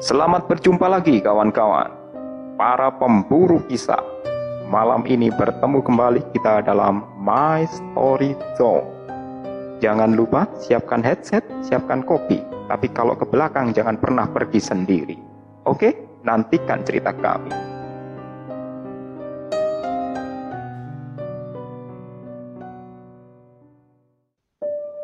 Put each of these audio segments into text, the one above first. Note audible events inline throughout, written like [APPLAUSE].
Selamat berjumpa lagi kawan-kawan, para pemburu kisah. Malam ini bertemu kembali kita dalam My Story Zone. Jangan lupa siapkan headset, siapkan kopi. Tapi kalau ke belakang jangan pernah pergi sendiri. Oke, nantikan cerita kami.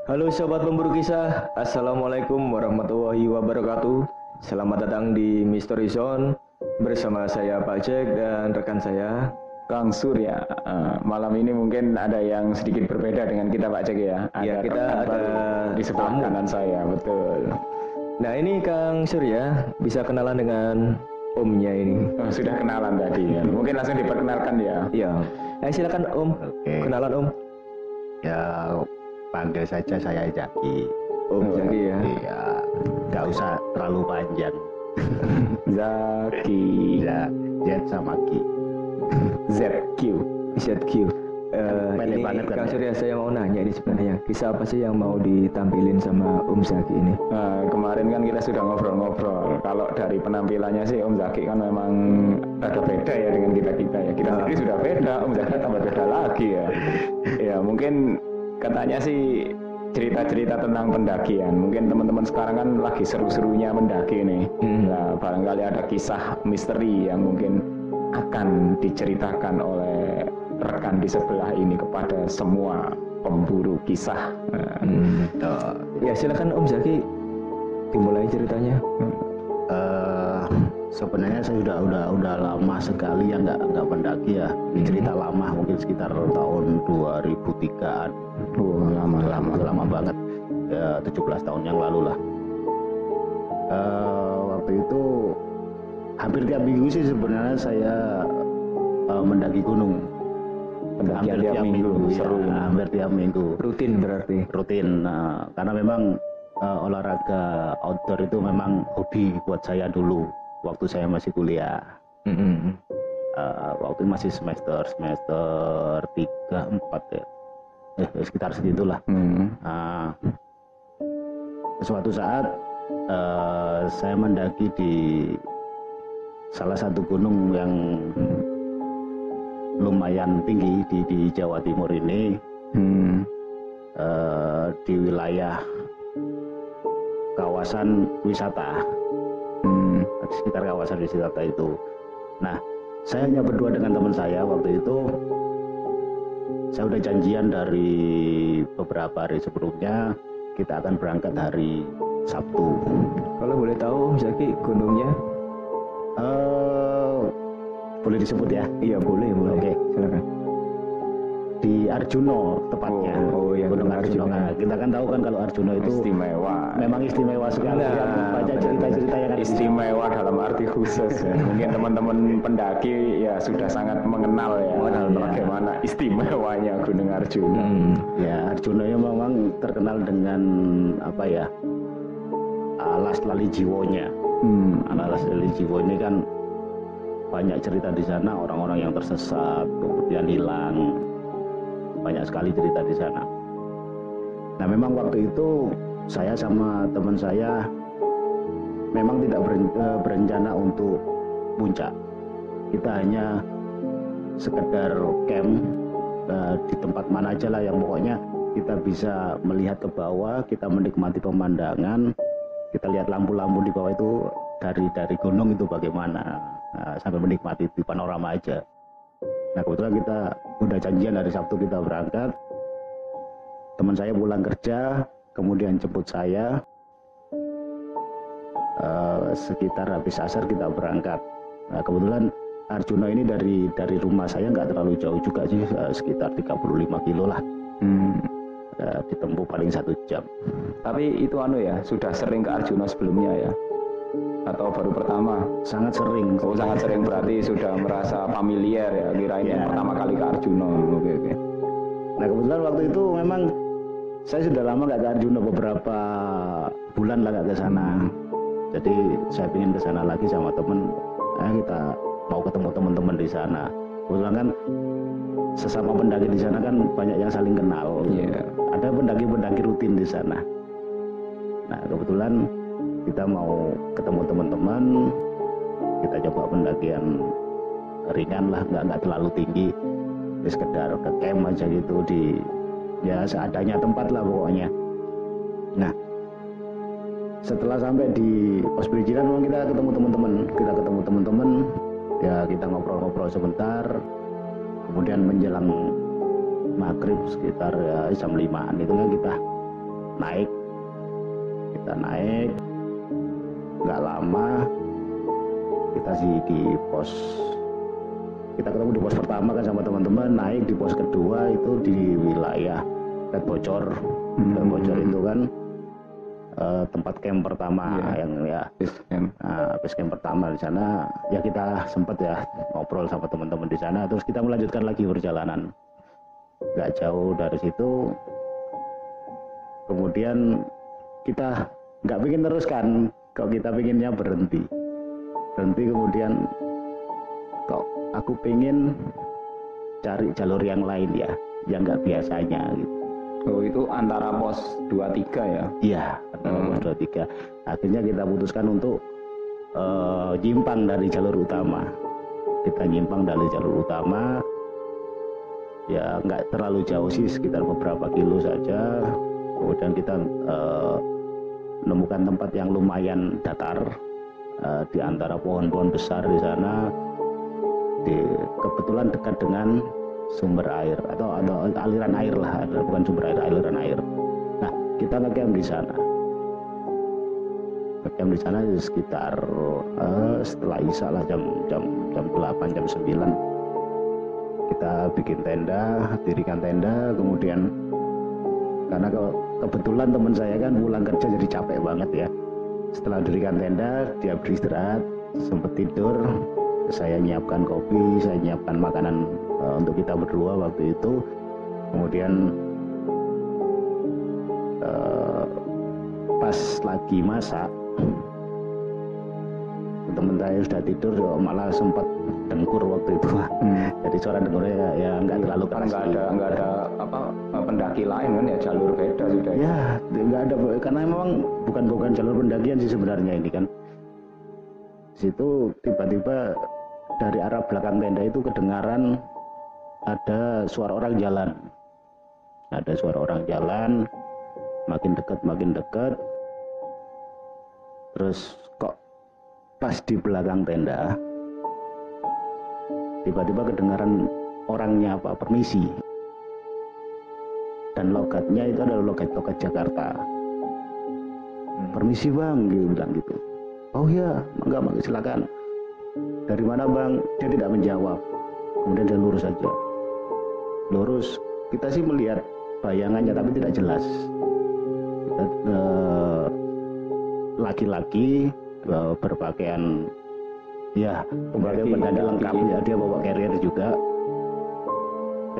Halo sobat pemburu kisah, Assalamualaikum warahmatullahi wabarakatuh. Selamat datang di Mystery Zone bersama saya Pak Jack dan rekan saya Kang Surya. Uh, malam ini mungkin ada yang sedikit berbeda dengan kita Pak Jack ya. Ada ya, kita ada di sebelah tamu. kanan saya, betul. Nah ini Kang Surya bisa kenalan dengan omnya ini. Oh, sudah kenalan tadi ya. Mungkin langsung diperkenalkan ya. Iya. Eh silakan Om. Oke. Kenalan Om. Ya panggil saja saya Jaki. Om oh, Jaki ya. Iya. Gak usah terlalu panjang. [LAUGHS] Zaki. Ya, Z sama Ki. ZQ. ZQ. Uh, ini banget kan Kang Surya saya mau nanya ini sebenarnya kisah apa sih yang mau ditampilin sama Om Zaki ini? Uh, kemarin kan kita sudah ngobrol-ngobrol. Kalau dari penampilannya sih Om Zaki kan memang ada beda ya dengan kita kita ya. Kita uh. sendiri sudah beda, Om Zaki tambah beda lagi ya. [LAUGHS] ya mungkin katanya sih cerita-cerita tentang pendakian. Mungkin teman-teman sekarang kan lagi seru-serunya mendaki nih. Hmm. Nah, barangkali ada kisah misteri yang mungkin akan diceritakan oleh rekan di sebelah ini kepada semua pemburu kisah. Hmm. Ya silakan Om Zaki dimulai ceritanya. Uh, sebenarnya saya sudah udah udah lama sekali ya nggak nggak pendaki ya. Hmm. cerita lama mungkin sekitar tahun 2003an oh, lama lama. Lama banget. Ya 17 tahun yang lalu lah. Uh, waktu itu hampir tiap minggu sih sebenarnya saya uh, mendaki gunung. Hampir tiap, tiap minggu, minggu ya, seru. ya, hampir tiap minggu. Rutin berarti. Rutin nah, karena memang uh, olahraga outdoor itu memang hobi buat saya dulu waktu saya masih kuliah. Mm -hmm. uh, waktu masih semester semester tiga empat ya, eh, sekitar segitulah. Mm -hmm. uh, suatu saat uh, saya mendaki di salah satu gunung yang lumayan tinggi di, di Jawa Timur ini hmm. uh, di wilayah kawasan wisata sekitar kawasan wisata itu. Nah, saya hanya berdua dengan teman saya waktu itu. Saya udah janjian dari beberapa hari sebelumnya kita akan berangkat hari Sabtu. Kalau boleh tahu, Zaki, gunungnya? Uh, boleh disebut ya? Iya boleh, boleh. Oke, okay. silakan di Arjuno tepatnya. Oh, oh yang Gunung Arjuno. Nah, kita kan tahu kan kalau Arjuno itu istimewa. Memang istimewa sekali. Nah, baca cerita-cerita yang istimewa dalam arti khusus. ya. [LAUGHS] Mungkin teman-teman pendaki ya sudah sangat mengenal ya, mengenal ya. bagaimana istimewanya Gunung Arjuno. Hmm. Ya, Arjuno memang terkenal dengan apa ya? alas lali jiwonya. Hmm, alas lali jiwo ini kan banyak cerita di sana orang-orang yang tersesat kemudian hilang banyak sekali cerita di sana. Nah memang waktu itu saya sama teman saya memang tidak eh, berencana untuk puncak. Kita hanya sekedar camp uh, di tempat mana aja lah yang pokoknya kita bisa melihat ke bawah, kita menikmati pemandangan, kita lihat lampu-lampu di bawah itu dari dari gunung itu bagaimana, nah, sampai menikmati di panorama aja. Nah kebetulan kita udah janjian dari Sabtu kita berangkat. Teman saya pulang kerja, kemudian jemput saya. Uh, sekitar habis asar kita berangkat. Nah kebetulan Arjuna ini dari dari rumah saya nggak terlalu jauh juga sih, uh, sekitar 35 kilo lah. Hmm. Uh, ditempuh paling satu jam. Tapi itu anu ya, sudah sering ke Arjuna sebelumnya ya? Atau baru pertama? Sangat sering. Oh, sangat sering berarti sudah merasa familiar ya. Kirain ya. pertama kali ke Arjuna. Oke, oke. Nah, kebetulan waktu itu memang saya sudah lama nggak ke Arjuna beberapa bulan lah nggak ke sana. Jadi saya ingin ke sana lagi sama temen. Nah, kita mau ketemu teman-teman di sana. Kebetulan kan sesama pendaki di sana kan banyak yang saling kenal. Yeah. Ada pendaki-pendaki rutin di sana. Nah, kebetulan kita mau ketemu teman-teman. Kita coba pendakian ringan lah nggak nggak terlalu tinggi. Ya sekedar ke camp aja gitu di ya seadanya tempat lah pokoknya. Nah setelah sampai di pos perizinan memang kita ketemu teman-teman. Kita ketemu teman-teman. Ya kita ngobrol-ngobrol sebentar. Kemudian menjelang maghrib sekitar ya, jam limaan itu kan kita naik. Kita naik nggak lama kita sih di pos kita ketemu di pos pertama kan sama teman-teman naik di pos kedua itu di wilayah Red Bocor. Hmm. Bocor itu kan uh, tempat camp pertama yeah. yang ya. Base camp. Nah, base camp pertama di sana. Ya kita sempat ya ngobrol sama teman-teman di sana. Terus kita melanjutkan lagi perjalanan. Nggak jauh dari situ. Kemudian kita nggak bikin terus kalau kita pinginnya berhenti berhenti kemudian kok aku pengen cari jalur yang lain ya yang nggak biasanya gitu Oh itu antara pos 23 ya? Iya, antara hmm. pos 23. Akhirnya kita putuskan untuk uh, nyimpang dari jalur utama. Kita nyimpang dari jalur utama. Ya nggak terlalu jauh sih, sekitar beberapa kilo saja. Kemudian kita uh, menemukan tempat yang lumayan datar uh, di antara pohon-pohon besar di sana. Di kebetulan dekat dengan sumber air atau atau aliran air lah bukan sumber air aliran air. Nah kita ngecamp di sana. Ngecamp di sana sekitar uh, setelah isya lah jam jam jam 8 jam 9 kita bikin tenda dirikan tenda kemudian karena ke, kebetulan teman saya kan pulang kerja jadi capek banget ya. Setelah dirikan tenda dia beristirahat sempat tidur. Saya nyiapkan kopi saya nyiapkan makanan uh, untuk kita berdua waktu itu. Kemudian uh, pas lagi masak teman saya sudah tidur malah sempat dengkur waktu itu hmm. jadi suara dengkurnya ya, ya nggak terlalu keras. nggak ada nggak ada apa pendaki lain kan ya jalur beda sudah. Ya nggak ada karena memang bukan bukan jalur pendakian sih sebenarnya ini kan. Situ tiba-tiba dari arah belakang tenda itu kedengaran ada suara orang jalan. Ada suara orang jalan makin dekat makin dekat. Terus kok pas di belakang tenda tiba-tiba kedengaran orangnya apa permisi dan logatnya itu adalah logat-logat Jakarta. Hmm. permisi bang dia bilang gitu. Oh ya enggak mangga silakan. Dari mana bang? Dia tidak menjawab. Kemudian dia lurus saja. Lurus. Kita sih melihat bayangannya tapi tidak jelas. Eh, laki-laki uh, berpakaian ya berbagai pendaki lengkap. Ya dia bawa carrier juga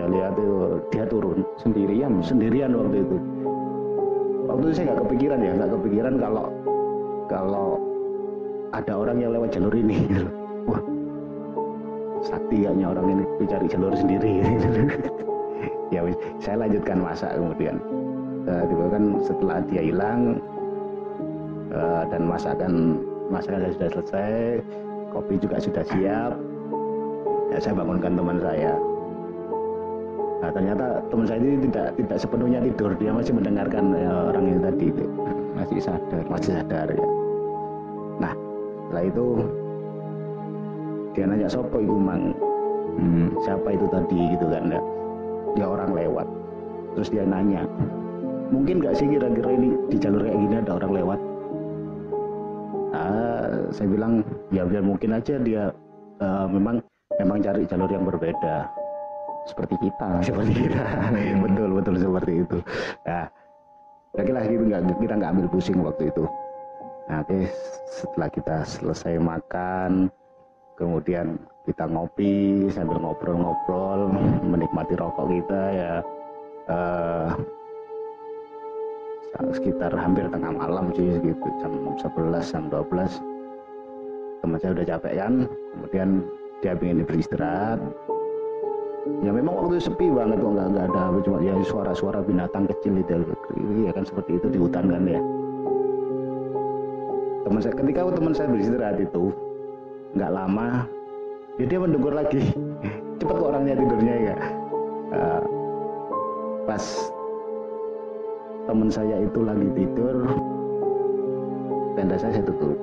saya lihat itu dia turun sendirian sendirian waktu itu. Waktu itu saya nggak kepikiran ya nggak kepikiran kalau kalau ada orang yang lewat jalur ini gitu. wah sakti kayaknya orang ini mencari jalur sendiri. [LAUGHS] Ya saya lanjutkan masak kemudian. Uh, tiba kan setelah dia hilang uh, dan masakan masakan sudah selesai kopi juga sudah siap. Ya saya bangunkan teman saya nah ternyata teman saya ini tidak tidak sepenuhnya tidur. Dia masih mendengarkan ya, orang itu tadi masih sadar. Masih sadar ya. Nah setelah itu dia nanya sopo itu mang? Hmm, siapa itu tadi? Gitu kan ya. Dia orang lewat. Terus dia nanya mungkin gak sih kira-kira ini di jalur kayak gini ada orang lewat? Uh, saya bilang ya biar mungkin aja dia uh, memang memang cari jalur yang berbeda seperti kita. Seperti kita. [LAUGHS] Betul betul seperti itu. Nah lagi-lagi gitu nggak kita nggak ambil pusing waktu itu. Nah, oke setelah kita selesai makan kemudian kita ngopi sambil ngobrol-ngobrol menikmati rokok kita ya uh, sekitar hampir tengah malam sih gitu jam 11 jam 12 teman saya udah capek kan? Kemudian dia ingin beristirahat ya memang waktu itu sepi banget kok nggak ada cuma ya suara-suara binatang kecil itu ya kan seperti itu di hutan kan ya. Teman saya ketika teman saya beristirahat itu nggak lama ya dia mendegur lagi. [LAUGHS] Cepet kok orangnya tidurnya ya. Uh, pas teman saya itu lagi tidur tenda saya, saya tutup.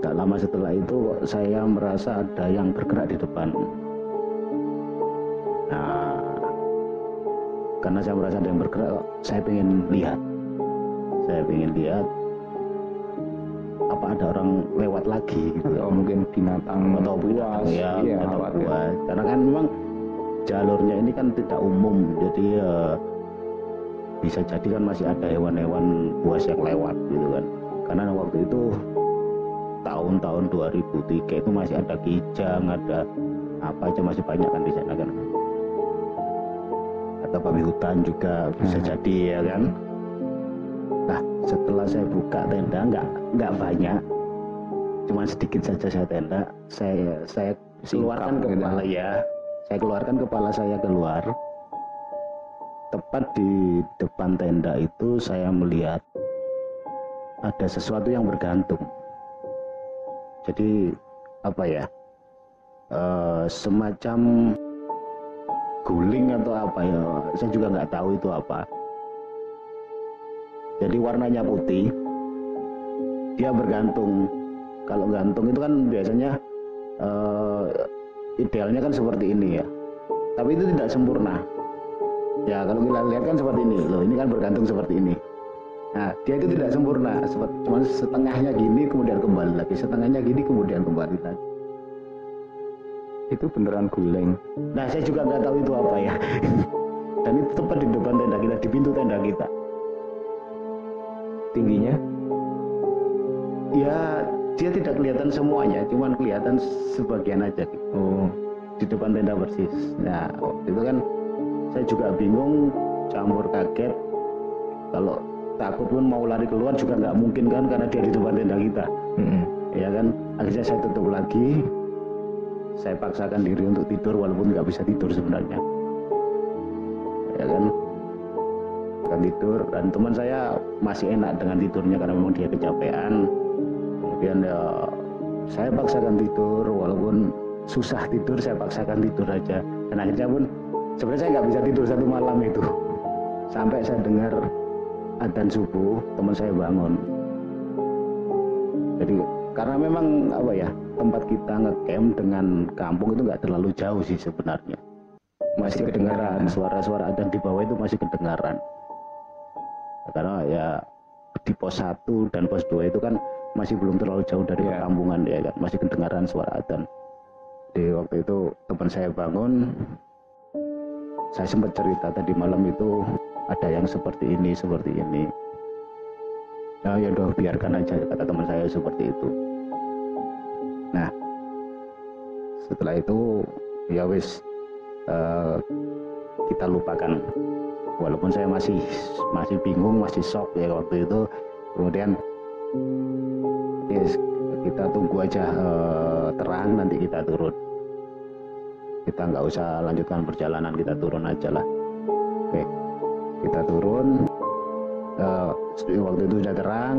Gak lama setelah itu saya merasa ada yang bergerak di depan. Nah, karena saya merasa ada yang bergerak, saya ingin lihat. Saya ingin lihat apa ada orang lewat lagi gitu. atau mungkin binatang atau buas ya, iya, atau buas. Karena kan memang jalurnya ini kan tidak umum, jadi ya bisa jadi kan masih ada hewan-hewan buas yang lewat gitu kan. Karena waktu itu tahun-tahun 2003 itu masih ada kijang, ada apa aja masih banyak kan di sana kan. Atau babi hutan juga bisa hmm. jadi ya kan. Nah setelah saya buka tenda nggak nggak banyak, cuma sedikit saja saya tenda. Saya saya keluarkan Singkap, kepala gitu. ya, saya keluarkan kepala saya keluar. Tepat di depan tenda itu saya melihat ada sesuatu yang bergantung jadi apa ya uh, semacam guling atau apa ya saya juga nggak tahu itu apa. Jadi warnanya putih dia bergantung. Kalau gantung itu kan biasanya uh, idealnya kan seperti ini ya. Tapi itu tidak sempurna. Ya kalau kita lihat kan seperti ini. Loh ini kan bergantung seperti ini. Nah, dia itu tidak sempurna, cuma setengahnya gini kemudian kembali lagi, setengahnya gini kemudian kembali lagi. Itu beneran guling. Nah, saya juga nggak tahu itu apa ya. [LAUGHS] Dan itu tepat di depan tenda kita, di pintu tenda kita. Tingginya? Ya, dia tidak kelihatan semuanya, cuma kelihatan sebagian aja. Gitu. Oh, di depan tenda persis. Nah, itu kan saya juga bingung, campur kaget. Kalau takut pun mau lari keluar juga nggak mungkin kan karena dia di depan tenda kita mm-hmm. ya kan akhirnya saya tutup lagi saya paksakan diri untuk tidur walaupun nggak bisa tidur sebenarnya. Ya kan? Akan tidur dan teman saya masih enak dengan tidurnya karena memang dia kecapean. Kemudian ya saya paksakan tidur walaupun susah tidur saya paksakan tidur aja. Dan akhirnya pun sebenarnya saya nggak bisa tidur satu malam itu. Sampai saya dengar adzan subuh teman saya bangun. Jadi karena memang apa ya tempat kita ngecamp dengan kampung itu nggak terlalu jauh sih sebenarnya. Masih kedengaran suara-suara adzan di bawah itu masih kedengaran. Karena ya di pos 1 dan pos 2 itu kan masih belum terlalu jauh dari yeah. perkampungan ya kan? Masih kedengaran suara adzan di waktu itu teman saya bangun saya sempat cerita tadi malam itu ada yang seperti ini seperti ini ya ya udah biarkan aja kata teman saya seperti itu. Nah setelah itu ya wis uh, kita lupakan. Walaupun saya masih masih bingung masih shock ya waktu itu. Kemudian yes, kita tunggu aja uh, terang nanti kita turun. Kita nggak usah lanjutkan perjalanan kita turun aja lah. Oke kita turun uh, waktu itu sudah terang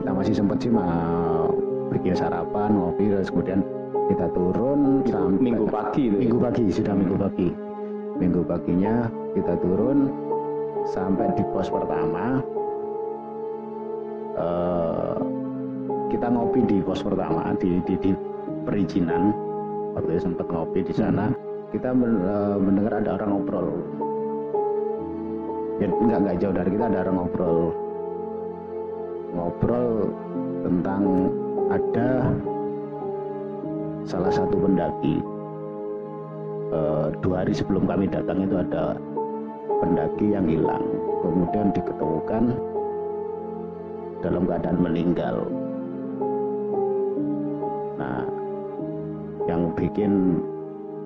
kita masih sempat sih mau bikin sarapan ngopi terus kemudian kita turun itu sampai minggu pagi itu ya? minggu pagi sudah minggu pagi. Minggu paginya kita turun sampai di pos pertama. Uh, kita ngopi di pos pertama di di, di perizinan. Waktu itu sempat ngopi di sana. Hmm. kita eh, mendengar ada orang ngobrol ya nggak nggak jauh dari kita ada ngobrol. Ngobrol tentang ada salah satu pendaki. E, dua hari sebelum kami datang itu ada pendaki yang hilang. Kemudian diketemukan dalam keadaan meninggal. Nah yang bikin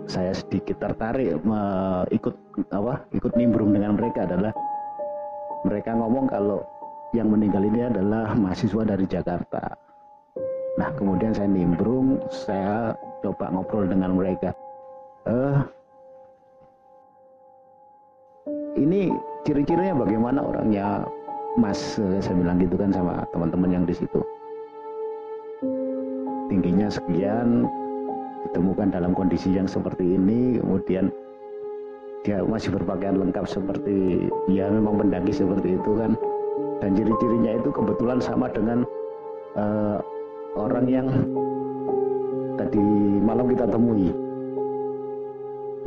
saya sedikit tertarik me, ikut apa ikut nimbrung dengan mereka adalah mereka ngomong kalau yang meninggal ini adalah mahasiswa dari Jakarta. Nah kemudian saya nimbrung, saya coba ngobrol dengan mereka. Eh, ini ciri-cirinya bagaimana orangnya Mas saya bilang gitu kan sama teman-teman yang di situ tingginya sekian ditemukan dalam kondisi yang seperti ini kemudian dia masih berpakaian lengkap seperti ya memang pendaki seperti itu kan. Dan ciri-cirinya itu kebetulan sama dengan uh, orang yang tadi malam kita temui.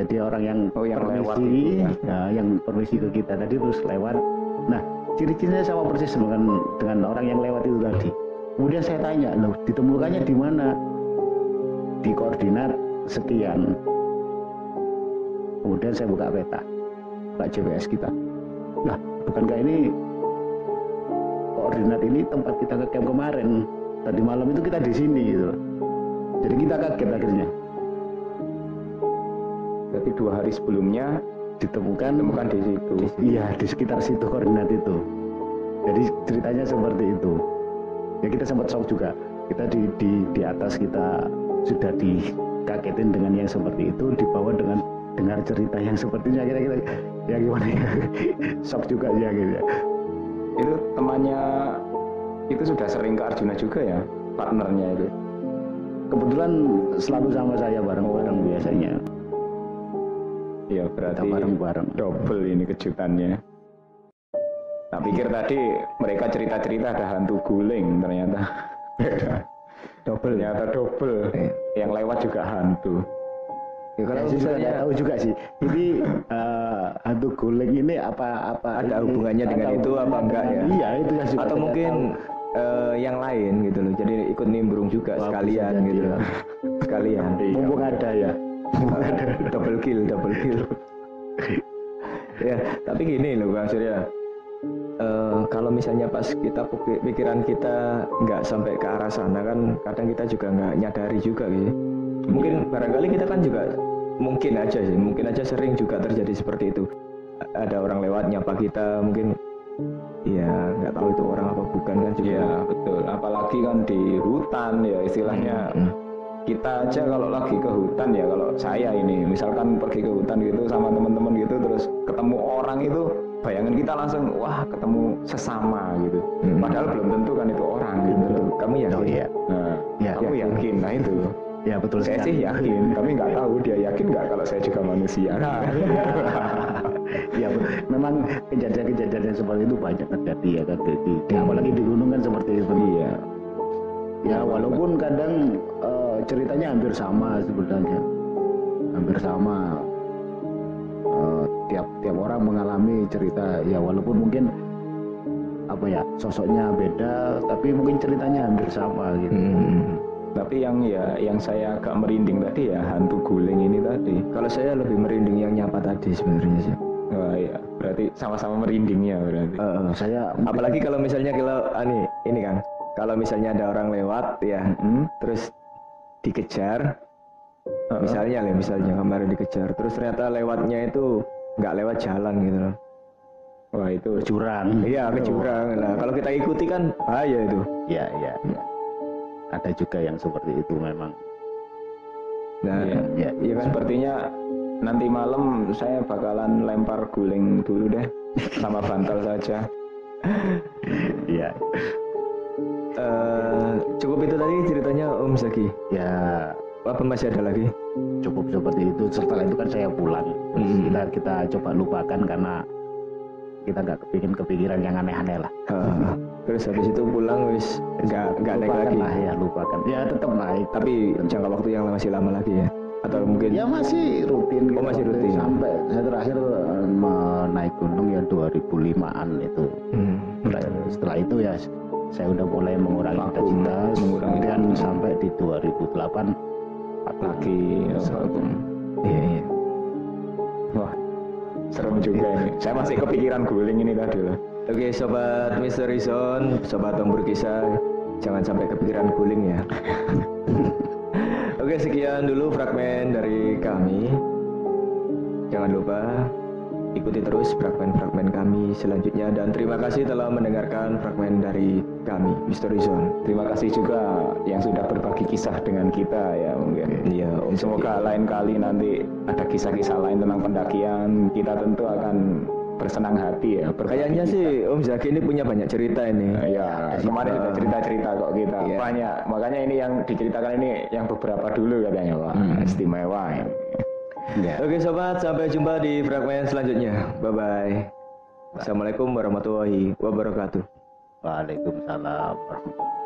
Jadi orang yang oh, yang permisi lewat itu, ya. nah, yang permisi ke kita tadi terus lewat. Nah ciri-cirinya sama persis dengan dengan orang yang lewat itu tadi. Kemudian saya tanya loh ditemukannya di mana di koordinat sekian. Kemudian saya buka peta buka GPS kita. Nah bukankah ini koordinat ini tempat kita ke camp kemarin? Tadi malam itu kita di sini gitu jadi kita kaget akhirnya. Berarti dua hari sebelumnya ditemukan ditemukan di situ. Iya di sekitar situ koordinat itu. Jadi ceritanya seperti itu. Ya kita sempat shock juga. Kita di di di atas kita sudah dikagetin dengan yang seperti itu dibawa dengan dengar cerita yang sepertinya kira-kira ya gimana ya? [LAUGHS] Shock juga ya gitu ya. Itu temannya itu sudah sering ke Arjuna juga ya partnernya itu? Kebetulan selalu sama saya bareng-bareng biasanya. Ya berarti bareng-bareng. double ini kejutannya. Tak pikir tadi mereka cerita-cerita ada hantu guling ternyata. [LAUGHS] Beda double ternyata double yang lewat juga hantu Ya, kalau ya, misalnya tahu juga sih. Ini uh, hantu guling ini apa apa ada hubungannya dengan itu apa enggak ya? Iya itu yang Atau mungkin uh, yang lain gitu loh. Jadi ikut nimbrung juga Wah, sekalian gitu. Ya. sekalian. [LAUGHS] Mumpung ada ya. [LAUGHS] double kill, double kill. [LAUGHS] ya, tapi gini loh Bang Surya. Uh, kalau misalnya pas kita pikiran kita nggak sampai ke arah sana kan kadang kita juga nggak nyadari juga gitu. Mungkin barangkali kita kan juga mungkin aja sih mungkin aja sering juga terjadi seperti itu. Ada orang lewat nyapa kita mungkin ya nggak tahu itu orang apa bukan kan juga. Ya betul. Apalagi kan di hutan ya istilahnya. Hmm. kita aja kalau lagi ke hutan ya kalau saya ini misalkan pergi ke hutan gitu sama teman-teman gitu terus ketemu orang itu bayangan kita langsung wah ketemu sesama gitu hmm. padahal belum tentu kan itu orang gitu kamu yakin oh, iya. nah ya, kamu yakin. yakin nah itu Ya betul Saya sih yakin, tapi nggak tahu dia yakin nggak kalau saya juga manusia. Nah, [LAUGHS] ya memang kejadian-kejadian seperti itu banyak terjadi ya kan di, di apalagi di gunung kan seperti itu. Iya. Ya walaupun kadang uh, ceritanya hampir sama sebenarnya, hampir sama. Uh, tiap tiap orang mengalami cerita. Ya walaupun mungkin apa ya sosoknya beda, tapi mungkin ceritanya hampir sama gitu. Hmm tapi yang ya yang saya agak merinding tadi ya hantu guling ini tadi. Kalau saya lebih merinding yang nyapa tadi sebenarnya sih. Wah ya, berarti sama-sama merindingnya berarti. Uh, uh, saya apalagi kalau misalnya kalau ani ah, ini kan, kalau misalnya ada orang lewat ya, hmm, terus dikejar, uh, misalnya lah, misalnya kemarin dikejar, terus ternyata lewatnya itu nggak lewat jalan gitu loh. Wah itu curang. Iya kecurang lah. Kalau kita ikuti kan bahaya itu. Iya iya. Ya ada juga yang seperti itu memang nah ya, ya, ya kan? sepertinya nanti malam saya bakalan lempar guling dulu deh sama bantal saja iya uh, cukup itu tadi ceritanya Om Zaki ya apa masih ada lagi cukup seperti itu setelah itu kan saya pulang hmm. kita kita coba lupakan karena kita nggak kepingin kepikiran yang aneh-aneh lah. Uh, terus habis itu pulang wis nggak nggak naik lagi. Lah ya lupakan. Ya tetap naik. Tapi jangka waktu yang masih lama lagi ya? Atau mungkin? Ya masih rutin. Oh masih rutin. Sampai saya terakhir eh, menaik gunung ya 2005an itu. Hmm. Setelah itu ya saya udah mulai mengurangi intensitas. Kemudian sampai di 2008 lagi. Iya iya. Wah serem juga ini. Saya masih kepikiran guling ini tadi loh. Oke, sobat Misteri Zone, sobat Tombur Kisah, jangan sampai kepikiran guling ya. [LAUGHS] Oke, sekian dulu fragmen dari kami. Jangan lupa Ikuti terus fragmen-fragmen kami selanjutnya dan terima kasih telah mendengarkan fragmen dari kami, Misteri Zone. Terima kasih juga yang sudah berbagi kisah dengan kita ya mungkin. Iya, Semoga lain kali nanti ada kisah-kisah lain tentang pendakian, kita tentu akan bersenang hati ya. Kayaknya sih Om Zaki ini punya banyak cerita ini. Ya, kemarin sudah cerita-cerita kok kita. Iya. Banyak. Makanya ini yang diceritakan ini yang beberapa dulu katanya, Pak. Istimewa. ya. Ya. Oke sobat, sampai jumpa di fragmen selanjutnya. Bye bye. Assalamualaikum warahmatullahi wabarakatuh. Waalaikumsalam warahmatullahi